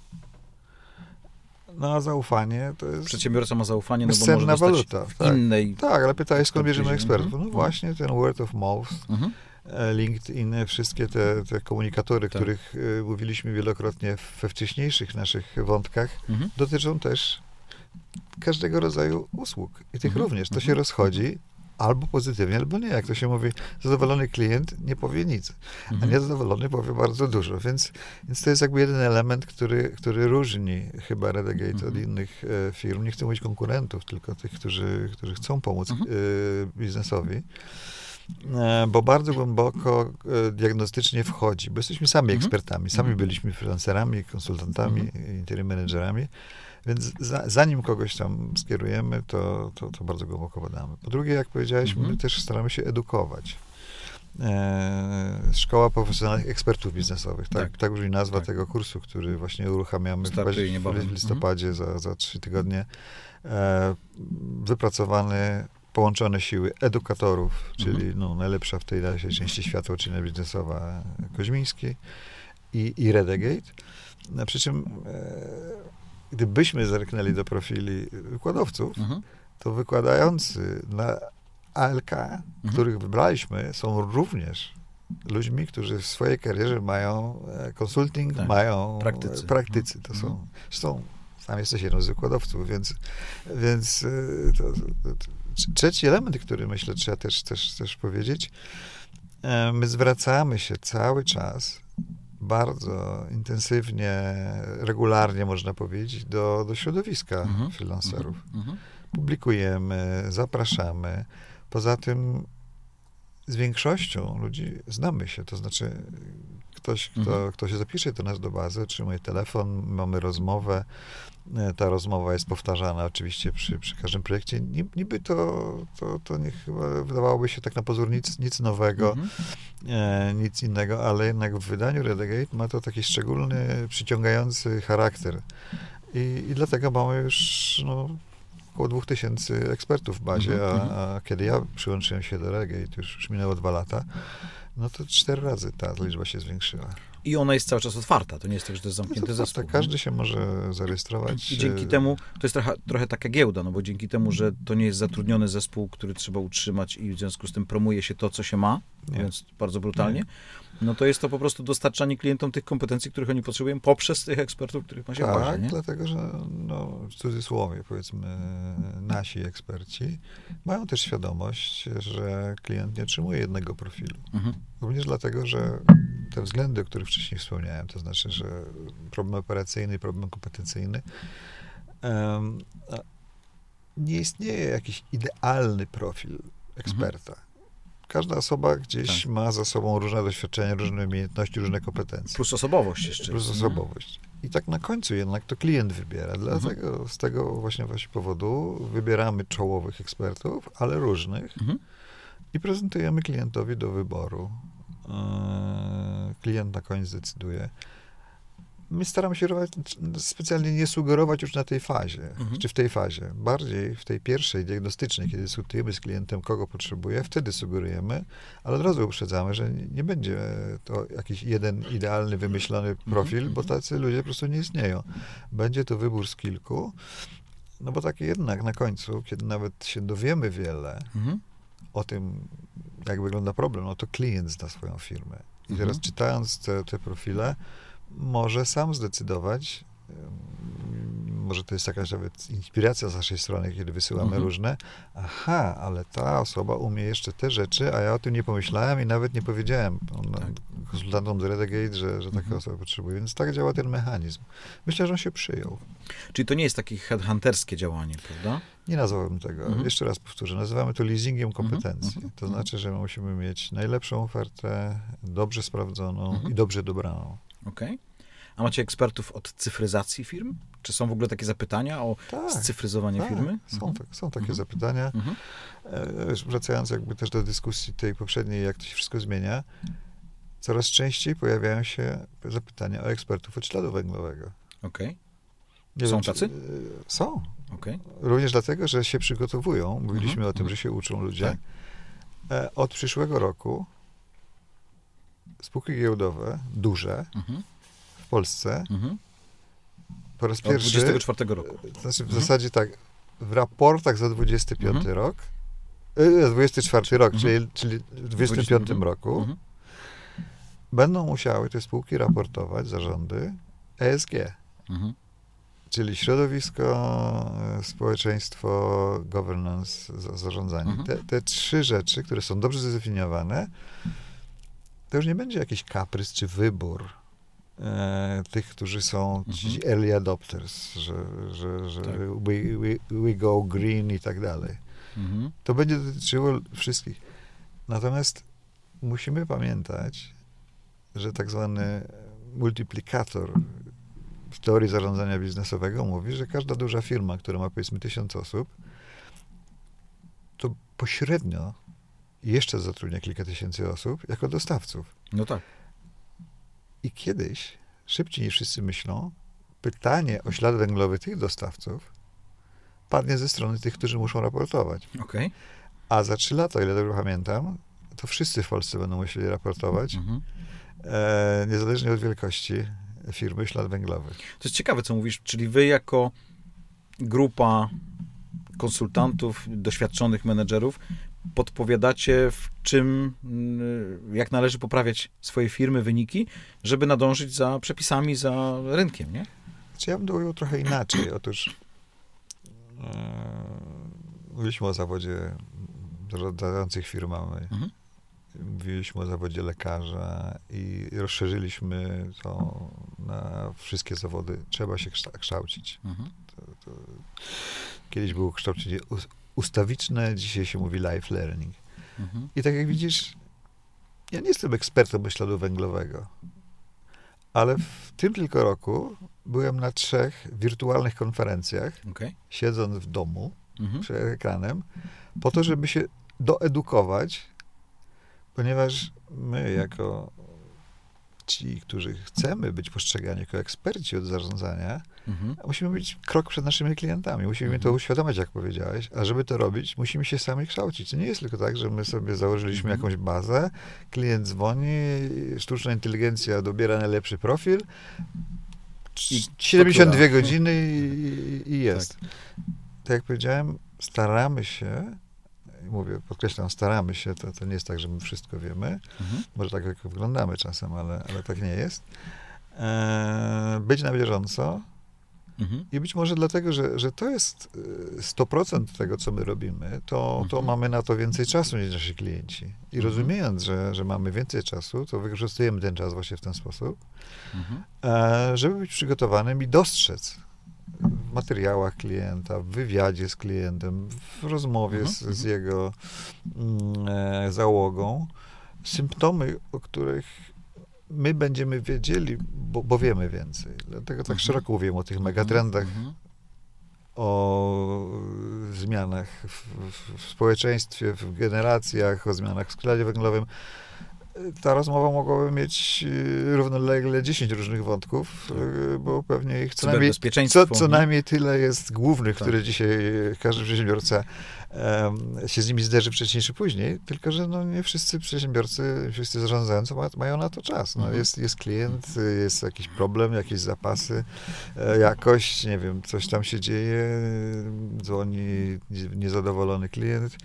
No a zaufanie to jest Przedsiębiorca ma zaufanie, no bo może waluta. w Tak. innej... tak, ale pytałeś, skąd bierzemy ekspertów. No Mhm. właśnie ten word of mouth, Mhm. e, LinkedIn, wszystkie te, te komunikatory, Tak. których e, mówiliśmy wielokrotnie we wcześniejszych naszych wątkach, Mhm. dotyczą też każdego rodzaju usług. I tych Mhm. również. To Mhm. się rozchodzi albo pozytywnie, albo nie. Jak to się mówi, zadowolony klient nie powie nic, a Mhm. niezadowolony powie bardzo dużo. Więc, więc to jest jakby jeden element, który, który różni chyba Redagate od Mhm. innych e, firm. Nie chcę mówić konkurentów, tylko tych, którzy, którzy chcą pomóc Mhm. e, biznesowi. E, Bo bardzo głęboko diagnostycznie wchodzi, bo jesteśmy sami ekspertami, sami byliśmy freelancerami, konsultantami, interim managerami, więc za, zanim kogoś tam skierujemy, to, to, to bardzo głęboko badamy. Po drugie, jak powiedziałeś, Mhm. my też staramy się edukować. E, Szkoła Profesjonalnych Ekspertów Biznesowych, tak, Tak. tak, brzmi nazwa Tak. tego kursu, który właśnie uruchamiamy w, Startuje w listopadzie za, za trzy tygodnie. E, wypracowany, połączone siły edukatorów, czyli Mhm. no, najlepsza w tej naszej części świata uczelnia biznesowa Koźmiński i, i Redegate. No, przy czym e, gdybyśmy zerknęli do profili wykładowców, Mhm. to wykładający na ALK, Mhm. których wybraliśmy, są również ludźmi, którzy w swojej karierze mają e, konsulting, Tak, mają praktycy. e, praktycy. To Mhm. są, zresztą sam jesteś jedną z wykładowców, więc, więc e, to, to, to, trzeci element, który myślę trzeba też, też, też powiedzieć, e, my zwracamy się cały czas bardzo intensywnie, regularnie można powiedzieć, do, do środowiska Mhm. freelancerów Mhm. publikujemy, zapraszamy. Poza tym z większością ludzi znamy się, to znaczy ktoś, kto, Mhm. kto się zapisze do nas do bazy, otrzymuje telefon, mamy rozmowę, e, ta rozmowa jest powtarzana oczywiście przy, przy każdym projekcie. Ni- Niby to, to, to nie chyba wydawałoby się tak na pozór nic, nic nowego, Mhm. e, nic innego, ale jednak w wydaniu Redagate ma to taki szczególny, przyciągający charakter. I, i dlatego mamy już no, około 2000 ekspertów w bazie, Mhm, a, a kiedy ja przyłączyłem się do Redagate, już, już minęło dwa lata, no to cztery razy ta liczba się zwiększyła. I ona jest cały czas otwarta, to nie jest tak, że to jest zamknięty No to zespół. tak, każdy się może zarejestrować. I dzięki e, temu, to jest trochę, trochę taka giełda, no bo dzięki temu, że to nie jest zatrudniony zespół, który trzeba utrzymać i w związku z tym promuje się to, co się ma, Nie. mówiąc bardzo brutalnie, no to jest to po prostu dostarczanie klientom tych kompetencji, których oni potrzebują poprzez tych ekspertów, których ma się Tak, nie? dlatego że no, w cudzysłowie powiedzmy nasi eksperci mają też świadomość, że klient nie otrzymuje jednego profilu. Mhm. Również dlatego, że te względy, o których wcześniej wspomniałem, to znaczy, że problem operacyjny i problem kompetencyjny, a nie istnieje jakiś idealny profil eksperta. Każda osoba gdzieś Tak. ma za sobą różne doświadczenia, różne umiejętności, różne kompetencje. Plus osobowość jeszcze. Plus jest, osobowość. I tak na końcu jednak to klient wybiera. Dlatego z tego właśnie, właśnie powodu wybieramy czołowych ekspertów, ale różnych Mhm. i prezentujemy klientowi do wyboru. Eee, Klient na koniec decyduje. My staramy się specjalnie nie sugerować już na tej fazie, Mhm. czy w tej fazie. Bardziej w tej pierwszej diagnostycznej, kiedy dyskutujemy z klientem, kogo potrzebuje, wtedy sugerujemy, ale od razu uprzedzamy, że nie nie będzie to jakiś jeden idealny, wymyślony profil, bo tacy ludzie po prostu nie istnieją. Będzie to wybór z kilku, no bo tak jednak na końcu, kiedy nawet się dowiemy wiele, Mhm. o tym, jak wygląda problem, no to klient zna swoją firmę. I teraz Mhm. czytając te, te profile, może sam zdecydować, może to jest jakaś nawet inspiracja z naszej strony, kiedy wysyłamy Mhm. różne, aha, ale ta osoba umie jeszcze te rzeczy, a ja o tym nie pomyślałem i nawet nie powiedziałem on, Tak. konsultantom z Redagate, że, że takie Mhm. osoby potrzebuję. Więc tak działa ten mechanizm. Myślę, że on się przyjął. Czyli to nie jest takie headhunterskie działanie, prawda? Nie nazwałbym tego. Mhm. Jeszcze raz powtórzę. Nazywamy to leasingiem kompetencji. mhm, To mhm. znaczy, że musimy mieć najlepszą ofertę, dobrze sprawdzoną Mhm. i dobrze dobraną. Okej. A macie ekspertów od cyfryzacji firm? Czy są w ogóle takie zapytania o Tak. scyfryzowanie tak, firmy? Są, Mhm. tak, są takie Mhm. zapytania. Mhm. E, wracając jakby też do dyskusji tej poprzedniej, jak to się wszystko zmienia, coraz częściej pojawiają się zapytania o ekspertów od śladu węglowego. Okej, Nie Są wiem, czy- tacy? e, Są. okej. Również dlatego, że się przygotowują. Mówiliśmy Mhm, o tym, mhm. że się uczą ludzie. Tak. E, Od przyszłego roku spółki giełdowe, duże, Mhm. w Polsce, Mhm. po raz Od pierwszy, 24 roku. to znaczy w Mhm. zasadzie tak, w raportach za 25 Mhm. rok, e, 24 rok, Mhm. czyli, czyli w 25 Mhm. roku, Mhm. będą musiały te spółki raportować, zarządy, ESG. Czyli środowisko, e, społeczeństwo, governance, za- zarządzanie. Te, te trzy rzeczy, które są dobrze zdefiniowane, to już nie będzie jakiś kaprys czy wybór e, tych, którzy są ci early adopters, że, że, że Tak. we, we, we go green i tak dalej. Mhm. To będzie dotyczyło wszystkich. Natomiast musimy pamiętać, że tak zwany multiplikator w teorii zarządzania biznesowego mówi, że każda duża firma, która ma powiedzmy tysiąc osób, to pośrednio jeszcze zatrudnia kilka tysięcy osób jako dostawców. No tak. I kiedyś, szybciej niż wszyscy myślą, pytanie o ślad węglowy tych dostawców padnie ze strony tych, którzy muszą raportować. Okej. A za trzy lata, o ile dobrze pamiętam, to wszyscy w Polsce będą musieli raportować, Mhm. e, niezależnie od wielkości firmy, ślad węglowy. To jest ciekawe, co mówisz, czyli wy jako grupa konsultantów, doświadczonych menedżerów podpowiadacie w czym, mm, jak należy poprawiać swoje firmy, wyniki, żeby nadążyć za przepisami, za rynkiem, nie? Czy ja bym to ujął trochę inaczej? Otóż e, mówiliśmy o zawodzie zarządzających firmami. Mhm. Mówiliśmy o zawodzie lekarza i rozszerzyliśmy to na wszystkie zawody. Trzeba się kszta- kształcić. Mhm. Kiedyś było kształcenie ustawiczne, dzisiaj się mówi life learning. Mhm. I tak jak widzisz, ja nie jestem ekspertem od śladu węglowego, ale w tym tylko roku byłem na trzech wirtualnych konferencjach, Okej. siedząc w domu Mhm. przed ekranem, po to, żeby się doedukować, ponieważ my jako ci, którzy chcemy być postrzegani jako eksperci od zarządzania, Mhm. musimy być krok przed naszymi klientami. Musimy to uświadomić, jak powiedziałeś, a żeby to robić, musimy się sami kształcić. To nie jest tylko tak, że my sobie założyliśmy Mhm. jakąś bazę, klient dzwoni, sztuczna inteligencja dobiera najlepszy profil, I 72 faktura. godziny i, i jest. Tak. jak powiedziałem, staramy się, mówię, podkreślam, staramy się, to, to nie jest tak, że my wszystko wiemy, Mhm. może tak jak wyglądamy czasem, ale, ale tak nie jest. E, być na bieżąco Mhm. i być może dlatego, że, że to jest e, 100% tego, co my robimy, to, to Mhm. mamy na to więcej czasu niż nasi klienci. I Mhm. rozumiejąc, że, że mamy więcej czasu, to wykorzystujemy ten czas właśnie w ten sposób, Mhm. e, żeby być przygotowanym i dostrzec w materiałach klienta, w wywiadzie z klientem, w rozmowie Mhm, z, z mhm. jego mm, e, załogą, symptomy, o których my będziemy wiedzieli, bo, bo wiemy więcej. Dlatego tak Mhm. szeroko mówię o tych megatrendach, Mhm. o zmianach w, w, w społeczeństwie, w generacjach, o zmianach w składzie węglowym. Ta rozmowa mogłaby mieć y, równolegle 10 różnych wątków, y, bo pewnie ich co najmniej, co, co najmniej tyle jest głównych, Tak. które dzisiaj każdy przedsiębiorca em, się z nimi zderzy wcześniej czy później, tylko że no, nie wszyscy przedsiębiorcy, wszyscy zarządzający ma, mają na to czas. No, Mhm. jest, jest klient, y, jest jakiś problem, jakieś zapasy, e, jakość, nie wiem, coś tam się dzieje, dzwoni nie- niezadowolony klient.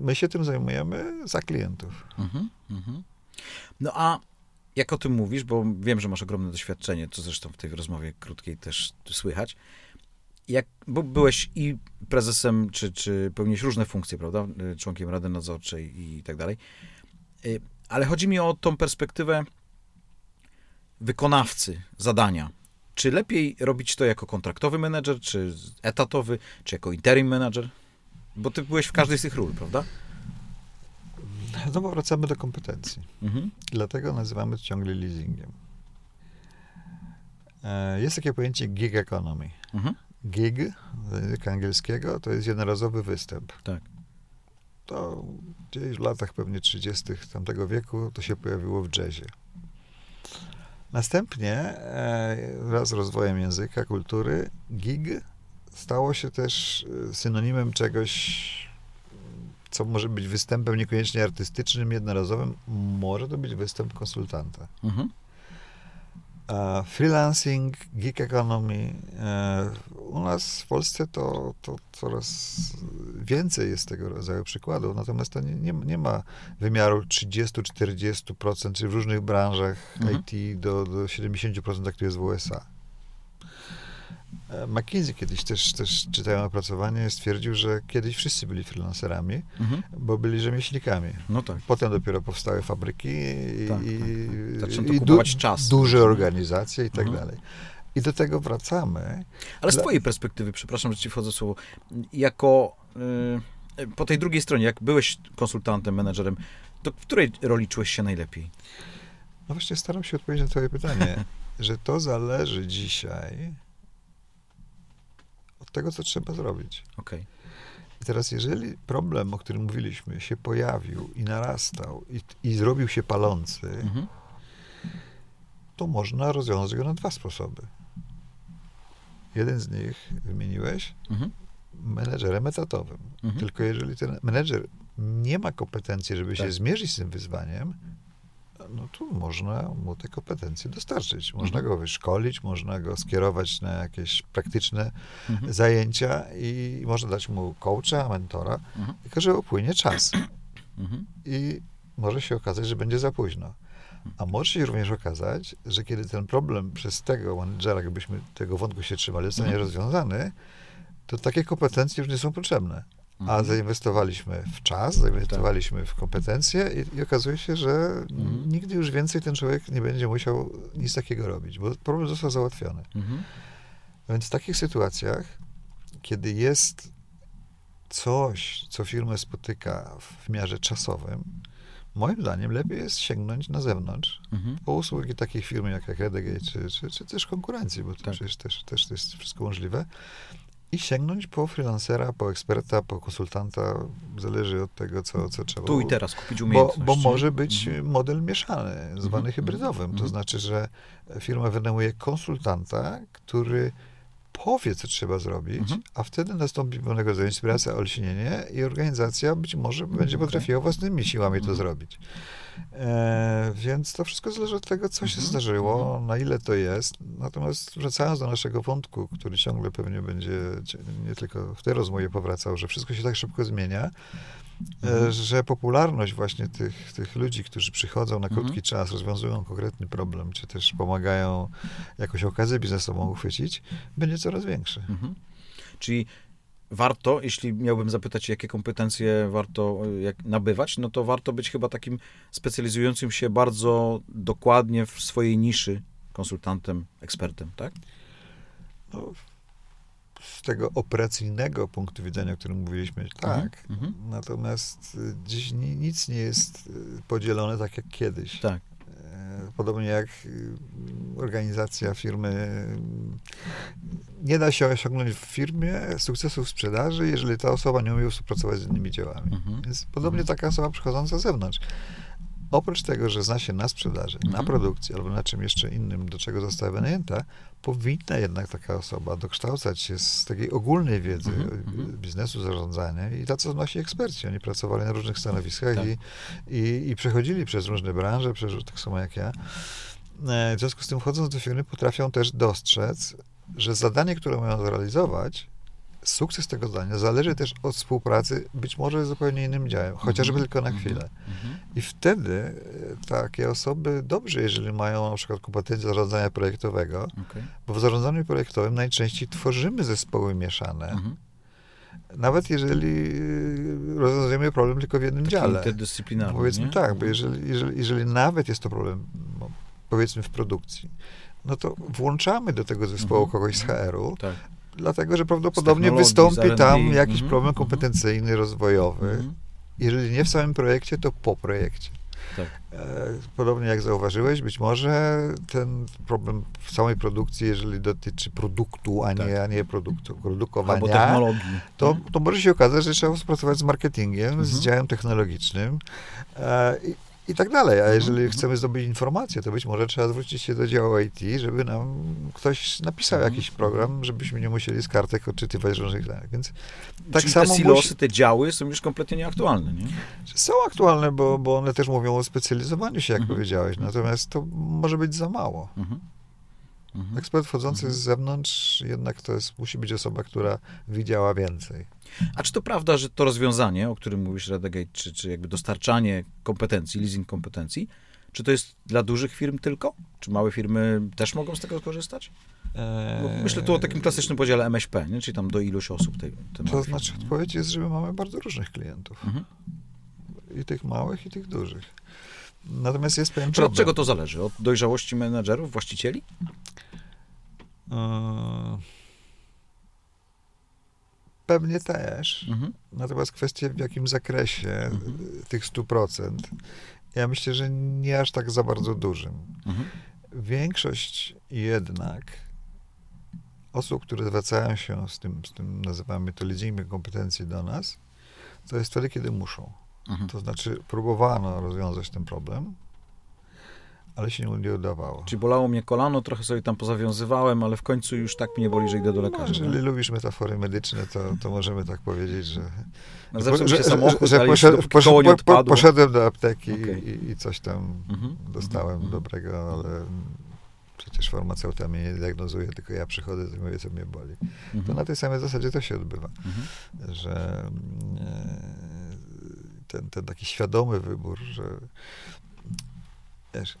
My się tym zajmujemy za klientów. Mhm, mhm. No a jak o tym mówisz, bo wiem, że masz ogromne doświadczenie, co zresztą w tej rozmowie krótkiej też słychać. Jak, bo byłeś i prezesem, czy, czy pełniłeś różne funkcje, prawda? Y, Członkiem Rady Nadzorczej i tak dalej. Y, Ale chodzi mi o tą perspektywę wykonawcy zadania. Czy lepiej robić to jako kontraktowy menedżer, czy etatowy, czy jako interim menedżer? Bo ty byłeś w każdej z tych ról, prawda? Znowu wracamy do kompetencji. Mhm. Dlatego nazywamy to ciągle leasingiem. E, Jest takie pojęcie gig economy. Mhm. Gig z języka angielskiego to jest jednorazowy występ. Tak. To gdzieś w latach pewnie 30. tamtego wieku to się pojawiło w jazzie. Następnie e, wraz z rozwojem języka, kultury, gig stało się też e, synonimem czegoś, co może być występem niekoniecznie artystycznym, jednorazowym. Może to być występ konsultanta. Mhm. Freelancing, gig economy. E, u nas w Polsce to, to coraz więcej jest tego rodzaju przykładów, natomiast to nie, nie, nie ma wymiaru 30-40%, czy w różnych branżach Mhm. IT do, do 70%, jak to jest w USA. E, McKinsey kiedyś też, też czytałem opracowanie, stwierdził, że kiedyś wszyscy byli freelancerami, Mhm. bo byli rzemieślnikami. No tak. Potem dopiero powstały fabryki i, Tak, tak. Zaczęto i kupować czas. duże organizacje i tak Mhm. dalej. I do tego wracamy. Ale z Dla- twojej perspektywy, przepraszam, że ci wchodzę w słowo, jako y, po tej drugiej stronie, jak byłeś konsultantem, menedżerem, do której roli czułeś się najlepiej? No właśnie staram się odpowiedzieć na twoje pytanie, że to zależy dzisiaj tego, co trzeba zrobić. Okej. I teraz, jeżeli problem, o którym mówiliśmy, się pojawił i narastał i, i zrobił się palący, Mhm. to można rozwiązać go na dwa sposoby. Jeden z nich wymieniłeś, Mhm. menedżerem etatowym. Mhm. Tylko jeżeli ten menedżer nie ma kompetencji, żeby się Tak. zmierzyć z tym wyzwaniem, no to można mu te kompetencje dostarczyć. Można Mhm. go wyszkolić, można go skierować na jakieś praktyczne Mhm. zajęcia i można dać mu coacha, mentora, Mhm. tylko że upłynie czas Mhm. i może się okazać, że będzie za późno. A może się również okazać, że kiedy ten problem przez tego menedżera, jakbyśmy tego wątku się trzymali, zostanie Mhm. rozwiązany, to takie kompetencje już nie są potrzebne. A Mhm. zainwestowaliśmy w czas, zainwestowaliśmy w kompetencje i, i okazuje się, że Mhm. nigdy już więcej ten człowiek nie będzie musiał nic takiego robić, bo problem został załatwiony. Mhm. Więc w takich sytuacjach, kiedy jest coś, co firmę spotyka w wymiarze czasowym, moim zdaniem lepiej jest sięgnąć na zewnątrz Mhm. po usługi takich firm jak, jak Redegate, czy, czy, czy też konkurencji, bo to Tak. przecież też, też jest wszystko możliwe. I sięgnąć po freelancera, po eksperta, po konsultanta, zależy od tego, co, co trzeba. Tu i teraz kupić Bo, umiejętność. bo może być Mhm. model mieszany, zwany Mhm. hybrydowym. To Mhm. znaczy, że firma wynajmuje konsultanta, który powie, co trzeba zrobić, Mhm. a wtedy nastąpi pewnego rodzaju inspiracja, olśnienie i organizacja być może będzie Okej. potrafiła własnymi siłami to Mhm. zrobić. E, więc to wszystko zależy od tego, co się Mhm. zdarzyło, na ile to jest. Natomiast wracając do naszego wątku, który ciągle pewnie będzie nie tylko w tej rozmowie powracał, że wszystko się tak szybko zmienia, Mhm. e, że popularność właśnie tych, tych ludzi, którzy przychodzą na krótki Mhm. czas, rozwiązują konkretny problem, czy też pomagają jakąś okazję biznesową uchwycić, będzie coraz większa. Mhm. Czyli warto, jeśli miałbym zapytać, jakie kompetencje warto y, jak nabywać, no to warto być chyba takim specjalizującym się bardzo dokładnie w swojej niszy konsultantem, ekspertem, tak? No, z tego operacyjnego punktu widzenia, o którym mówiliśmy, tak. Mhm. Natomiast y, dziś ni- nic nie jest y, podzielone tak jak kiedyś. Tak. E, Podobnie jak y, organizacja firmy. Nie da się osiągnąć w firmie sukcesu w sprzedaży, jeżeli ta osoba nie umie współpracować z innymi działami. Mhm. Więc podobnie taka osoba przychodząca z zewnątrz. Oprócz tego, że zna się na sprzedaży, na Mhm. produkcji albo na czym jeszcze innym, do czego została wynajęta, powinna jednak taka osoba dokształcać się z takiej ogólnej wiedzy Mhm, y, mhm. biznesu, zarządzania i tacy są nasi eksperci. Oni pracowali na różnych stanowiskach Tak. i, i, i przechodzili przez różne branże, przez, tak samo jak ja. E, W związku z tym, wchodząc do firmy, potrafią też dostrzec, że zadanie, które mają zrealizować, sukces tego zadania zależy też od współpracy być może z zupełnie innym działem, chociażby Mhm. tylko na Mhm. chwilę. Mhm. I wtedy e, takie osoby dobrze, jeżeli mają na przykład kompetencje zarządzania projektowego, Okej. bo w zarządzaniu projektowym najczęściej tworzymy zespoły mieszane, Mhm. nawet jeżeli e, rozwiązujemy problem tylko w jednym Taki dziale. Interdyscyplinarny, Powiedzmy nie? tak, bo jeżeli, jeżeli, jeżeli nawet jest to problem, no, powiedzmy w produkcji, no to włączamy do tego zespołu Mhm. kogoś z HR-u, Tak. Dlatego że prawdopodobnie z wystąpi tam jakiś Mhm, problem mhm. kompetencyjny, rozwojowy. Mhm. Jeżeli nie w samym projekcie, to po projekcie. Tak. E, Podobnie jak zauważyłeś, być może ten problem w samej produkcji, jeżeli dotyczy produktu, a nie, Tak. a nie produktu, Albo produkowania, technologii. to, to może się okazać, że trzeba współpracować z marketingiem, z Mhm. działem technologicznym e, i, i tak dalej. A jeżeli mhm. chcemy zdobyć informacje, to być może trzeba zwrócić się do działu IT, żeby nam ktoś napisał Mhm. jakiś program, żebyśmy nie musieli z kartek odczytywać różnych danych. Więc tak Czyli samo te silosy, musi- te działy są już kompletnie nieaktualne, nie? są aktualne, bo, bo one też mówią o specjalizowaniu się, jak Mhm. powiedziałeś. Natomiast to może być za mało. Mhm. Mhm. Ekspert wchodzący Mhm. z zewnątrz jednak to jest, musi być osoba, która widziała więcej. A czy to prawda, że to rozwiązanie, o którym mówisz, Redegate, czy, czy jakby dostarczanie kompetencji, leasing kompetencji, czy to jest dla dużych firm tylko? Czy małe firmy też mogą z tego skorzystać? Bo myślę tu o takim klasycznym podziale MŚP, nie? czyli tam do iluś osób. Tej, te To znaczy, firmy, odpowiedź jest, że my mamy bardzo różnych klientów. Mhm. I tych małych, i tych dużych. Natomiast jest pewien Czy od czego to zależy? Od dojrzałości menedżerów, właścicieli? Yy, Pewnie też. Mhm. Natomiast kwestia w jakim zakresie Mhm. y, tych 100%, ja myślę, że nie aż tak za bardzo dużym. Mhm. Większość jednak osób, które zwracają się z tym, z tym nazywamy to leasingiem kompetencji do nas, to jest wtedy, kiedy muszą. Mhm. To znaczy, próbowano rozwiązać ten problem, ale się nie udawało. Czyli bolało mnie kolano, trochę sobie tam pozawiązywałem, ale w końcu już tak mnie boli, że idę do No, lekarza. jeżeli nie? lubisz metafory medyczne, to, to możemy tak powiedzieć, że, No, że, się samochód, ale poszedł, po- poszedłem do apteki Okej. i, i coś tam Mhm. dostałem Mhm. dobrego, ale przecież farmaceuta mnie nie diagnozuje, tylko ja przychodzę i mówię, co mnie boli. To Mhm. na tej samej zasadzie to się odbywa, Mhm. że e, ten, ten taki świadomy wybór, że wiesz,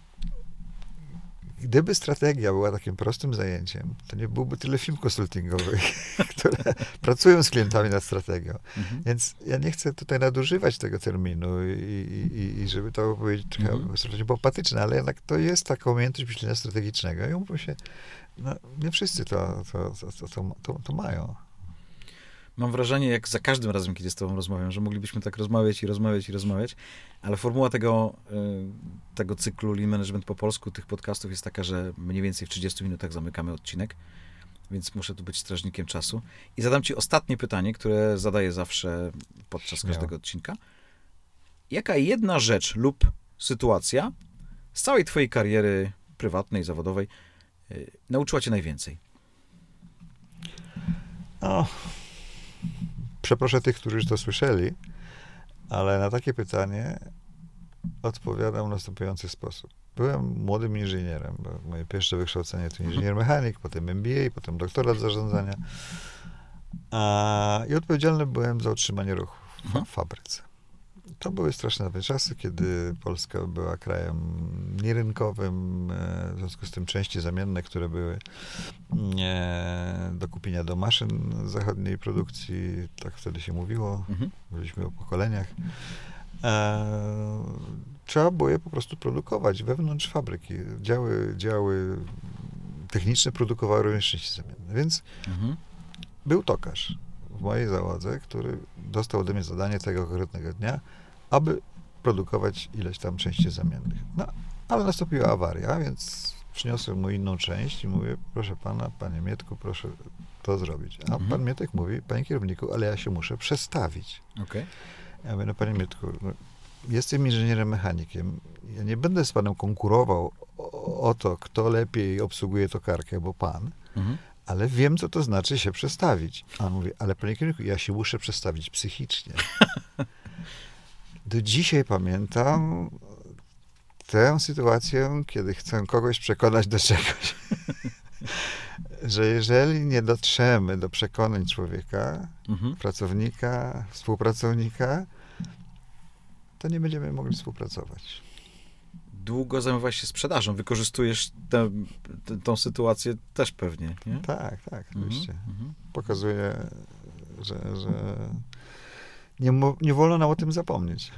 gdyby strategia była takim prostym zajęciem, to nie byłoby tyle film konsultingowych, które pracują z klientami nad strategią. Mhm. Więc ja nie chcę tutaj nadużywać tego terminu i, i, i- żeby to powiedzieć trochę Mhm. popatyczne, ale jednak to jest taka umiejętność myślenia strategicznego. I umówmy się, no, nie wszyscy to, to, to, to, to, to, to mają. Mam wrażenie, jak za każdym razem, kiedy z tobą rozmawiam, że moglibyśmy tak rozmawiać i rozmawiać i rozmawiać, ale formuła tego, y, tego cyklu Lean Management po polsku, tych podcastów jest taka, że mniej więcej w 30 minutach zamykamy odcinek. więc muszę tu być strażnikiem czasu. I zadam ci ostatnie pytanie, które zadaję zawsze podczas Śmiało. każdego odcinka. Jaka jedna rzecz lub sytuacja z całej twojej kariery prywatnej, zawodowej y, nauczyła cię najwięcej? No, przeproszę tych, którzy już to słyszeli, ale na takie pytanie odpowiadam w następujący sposób. Byłem młodym inżynierem. bo Moje pierwsze wykształcenie to inżynier mechanik, potem MBA, potem doktorat zarządzania. A, I odpowiedzialny byłem za utrzymanie ruchu w Mhm. fabryce. To były straszne czasy, kiedy Polska była krajem nierynkowym, e, w związku z tym części zamienne, które były e, do kupienia do maszyn zachodniej produkcji, tak wtedy się mówiło, Mhm. mówiliśmy o pokoleniach, e, trzeba było je po prostu produkować wewnątrz fabryki. Działy, działy techniczne produkowały również części zamienne, więc Mhm. był tokarz w mojej załodze, który dostał ode mnie zadanie tego konkretnego dnia, aby produkować ileś tam części zamiennych. No, ale nastąpiła awaria, więc przyniosłem mu inną część i mówię, proszę pana, panie Mietku, proszę to zrobić. A Mhm. pan Mietek mówi, panie kierowniku, ale ja się muszę przestawić. Okej. Ja mówię, no panie Mietku, no, jestem inżynierem mechanikiem. Ja nie będę z panem konkurował o, o to, kto lepiej obsługuje tokarkę, bo pan, Mhm. ale wiem, co to znaczy się przestawić. A on mówi, ale panie kierowniku, ja się muszę przestawić psychicznie. Do dzisiaj pamiętam tę sytuację, kiedy chcę kogoś przekonać do czegoś. Że jeżeli nie dotrzemy do przekonań człowieka, Mhm. pracownika, współpracownika, to nie będziemy mogli współpracować. Długo zajmowałeś się sprzedażą. Wykorzystujesz tę, tą sytuację też pewnie, nie? Tak, tak, Mhm. oczywiście. Mhm. Pokazuje, że, że nie, nie wolno nam o tym zapomnieć.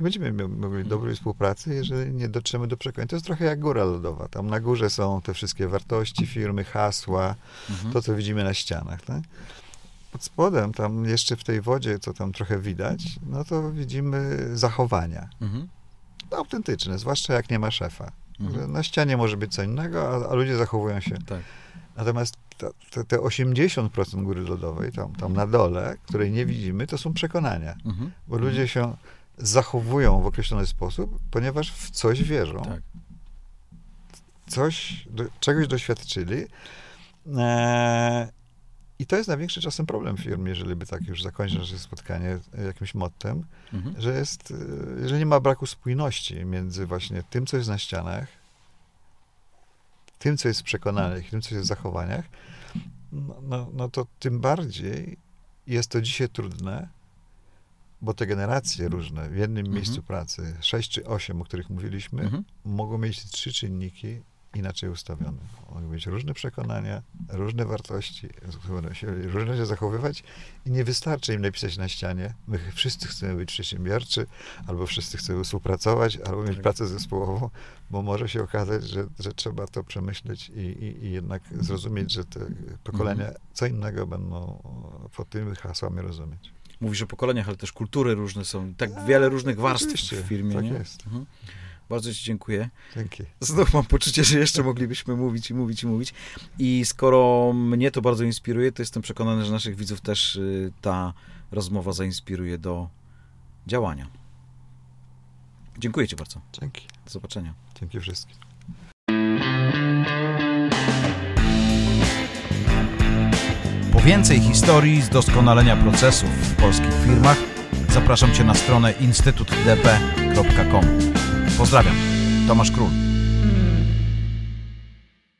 Nie będziemy mogli dobrej współpracy, jeżeli nie dotrzemy do przekonań. To jest trochę jak góra lodowa. Tam na górze są te wszystkie wartości firmy, hasła, Mhm. to, co widzimy na ścianach. Tak? Pod spodem, tam jeszcze w tej wodzie, co tam trochę widać, no to widzimy zachowania. Mhm. autentyczne, zwłaszcza jak nie ma szefa. Mhm. Na ścianie może być co innego, a, a ludzie zachowują się. Tak. Natomiast te, te 80% góry lodowej, tam, tam na dole, której nie widzimy, to są przekonania. Mhm. Bo ludzie się zachowują w określony sposób, ponieważ w coś wierzą. Tak. Coś, do, czegoś doświadczyli. E, I to jest największy czasem problem firm, jeżeli by tak już zakończyć nasze spotkanie jakimś mottem, Mhm. że jest, jeżeli nie ma braku spójności między właśnie tym, co jest na ścianach, tym, co jest w przekonanych, tym, co jest w zachowaniach, no, no, no to tym bardziej jest to dzisiaj trudne, bo te generacje różne w jednym Mhm. miejscu pracy, sześć czy osiem, o których mówiliśmy, Mhm. mogą mieć trzy czynniki inaczej ustawione. Mogą mieć różne przekonania, różne wartości, będą się zachowywać i nie wystarczy im napisać na ścianie, my wszyscy chcemy być przedsiębiorczy, albo wszyscy chcemy współpracować, albo mieć Tak. pracę zespołową, bo może się okazać, że, że trzeba to przemyśleć i, i, i jednak zrozumieć, że te pokolenia Mhm. co innego będą pod tymi hasłami rozumieć. Mówisz o pokoleniach, ale też kultury różne są. Tak wiele różnych warstw oczywiście, w firmie, tak nie? jest. Mhm. Bardzo Ci dziękuję. Dzięki. Znów mam poczucie, że jeszcze moglibyśmy mówić i mówić i mówić. I skoro mnie to bardzo inspiruje, to jestem przekonany, że naszych widzów też y, ta rozmowa zainspiruje do działania. Dziękuję Ci bardzo. Dzięki. Do zobaczenia. Dzięki wszystkim. Po więcej historii z doskonalenia procesów w polskich firmach zapraszam Cię na stronę instytutdp.com. Pozdrawiam, Tomasz Król.